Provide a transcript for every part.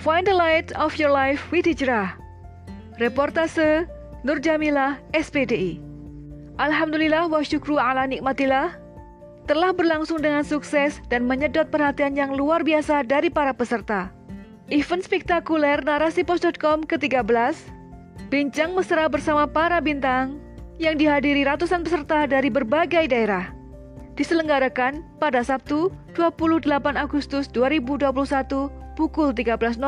Find the light of your life with Hijrah. Reportase Nur Jamilah, SPDI. Alhamdulillah wa syukru ala nikmatillah telah berlangsung dengan sukses dan menyedot perhatian yang luar biasa dari para peserta. Event spektakuler narasi pos.com ke-13 Bincang mesra bersama para bintang yang dihadiri ratusan peserta dari berbagai daerah. Diselenggarakan pada Sabtu 28 Agustus 2021 pukul 13.00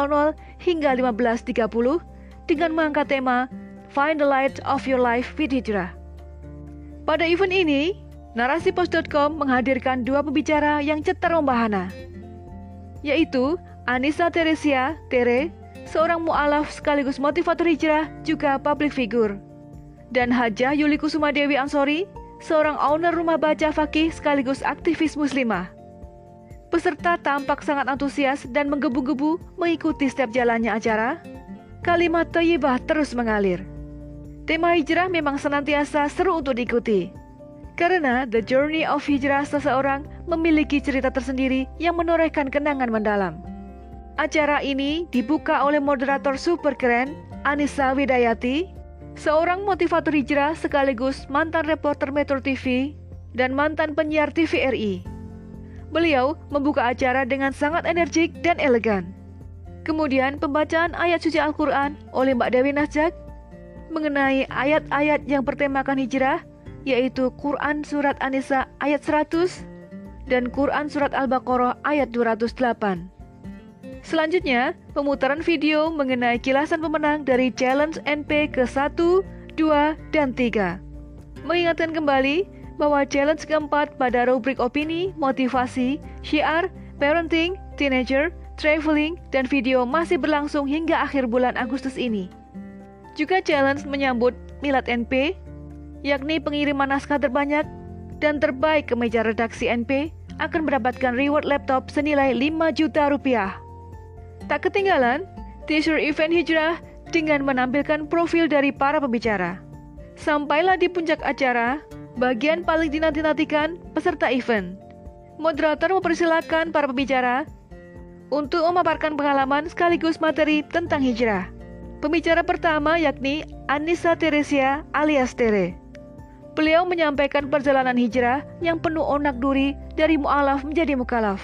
hingga 15.30 dengan mengangkat tema Find the Light of Your Life with Hijrah. Pada event ini, narasipos.com menghadirkan dua pembicara yang cetar membahana, yaitu Anissa Teresia Tere, seorang mu'alaf sekaligus motivator hijrah juga public figure, dan Hajah Yuli Kusuma Dewi Ansori, seorang owner rumah baca fakih sekaligus aktivis muslimah. Peserta tampak sangat antusias dan menggebu-gebu mengikuti setiap jalannya acara. Kalimat Tayyibah terus mengalir. Tema hijrah memang senantiasa seru untuk diikuti. Karena the journey of hijrah seseorang memiliki cerita tersendiri yang menorehkan kenangan mendalam. Acara ini dibuka oleh moderator super keren, Anissa Widayati, seorang motivator hijrah sekaligus mantan reporter Metro TV dan mantan penyiar TVRI. Beliau membuka acara dengan sangat energik dan elegan. Kemudian pembacaan ayat suci Al-Quran oleh Mbak Dewi Nasjak mengenai ayat-ayat yang bertemakan hijrah, yaitu Quran Surat An-Nisa ayat 100 dan Quran Surat Al-Baqarah ayat 208. Selanjutnya, pemutaran video mengenai kilasan pemenang dari Challenge NP ke-1, 2, dan 3. Mengingatkan kembali bahwa challenge keempat pada rubrik opini, motivasi, syiar, parenting, teenager, traveling, dan video masih berlangsung hingga akhir bulan Agustus ini. Juga challenge menyambut Milad NP, yakni pengiriman naskah terbanyak dan terbaik ke meja redaksi NP akan mendapatkan reward laptop senilai 5 juta rupiah. Tak ketinggalan, teaser event hijrah dengan menampilkan profil dari para pembicara. Sampailah di puncak acara, Bagian paling dinanti-nantikan peserta event. Moderator mempersilahkan para pembicara untuk memaparkan pengalaman sekaligus materi tentang hijrah. Pembicara pertama yakni Anissa Teresia alias Tere. Beliau menyampaikan perjalanan hijrah yang penuh onak duri dari mu'alaf menjadi mukalaf.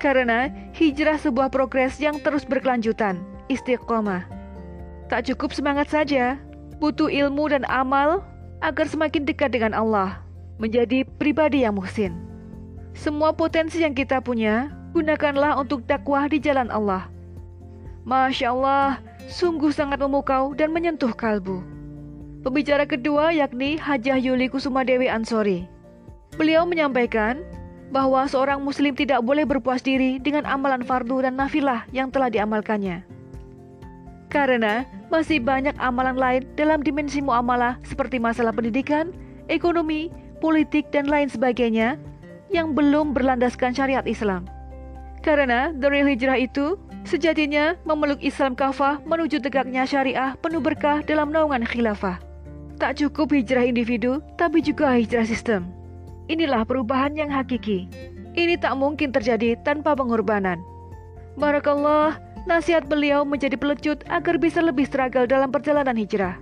Karena hijrah sebuah progres yang terus berkelanjutan, istiqomah. Tak cukup semangat saja, butuh ilmu dan amal agar semakin dekat dengan Allah, menjadi pribadi yang muhsin. Semua potensi yang kita punya, gunakanlah untuk dakwah di jalan Allah. Masya Allah, sungguh sangat memukau dan menyentuh kalbu. Pembicara kedua yakni Hajah Yuli Kusuma Dewi Ansori. Beliau menyampaikan bahwa seorang muslim tidak boleh berpuas diri dengan amalan fardu dan nafilah yang telah diamalkannya. Karena masih banyak amalan lain dalam dimensi muamalah seperti masalah pendidikan, ekonomi, politik, dan lain sebagainya yang belum berlandaskan syariat Islam. Karena real hijrah itu sejatinya memeluk Islam kafah menuju tegaknya syariah penuh berkah dalam naungan khilafah. Tak cukup hijrah individu, tapi juga hijrah sistem. Inilah perubahan yang hakiki. Ini tak mungkin terjadi tanpa pengorbanan. Barakallah, nasihat beliau menjadi pelecut agar bisa lebih struggle dalam perjalanan hijrah.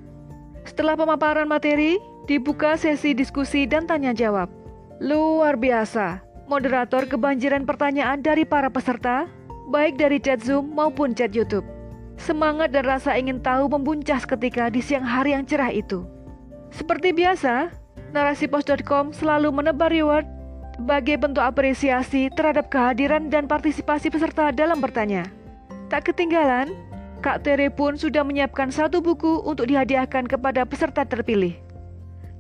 Setelah pemaparan materi, dibuka sesi diskusi dan tanya jawab. Luar biasa, moderator kebanjiran pertanyaan dari para peserta, baik dari chat Zoom maupun chat YouTube. Semangat dan rasa ingin tahu membuncah ketika di siang hari yang cerah itu. Seperti biasa, narasipos.com selalu menebar reward sebagai bentuk apresiasi terhadap kehadiran dan partisipasi peserta dalam bertanya. Tak ketinggalan, Kak Tere pun sudah menyiapkan satu buku untuk dihadiahkan kepada peserta terpilih.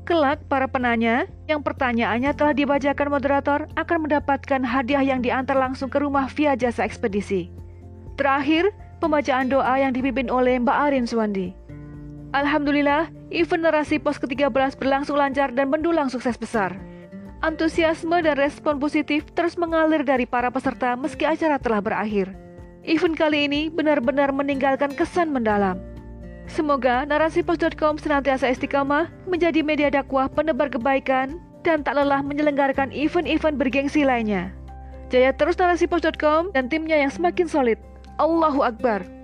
Kelak, para penanya yang pertanyaannya telah dibacakan moderator akan mendapatkan hadiah yang diantar langsung ke rumah via jasa ekspedisi. Terakhir, pembacaan doa yang dipimpin oleh Mbak Arin Suwandi. Alhamdulillah, event narasi pos ke-13 berlangsung lancar dan mendulang sukses besar. Antusiasme dan respon positif terus mengalir dari para peserta meski acara telah berakhir. Event kali ini benar-benar meninggalkan kesan mendalam. Semoga narasipos.com senantiasa istiqamah menjadi media dakwah penebar kebaikan dan tak lelah menyelenggarakan event-event bergengsi lainnya. Jaya terus narasipos.com dan timnya yang semakin solid. Allahu Akbar.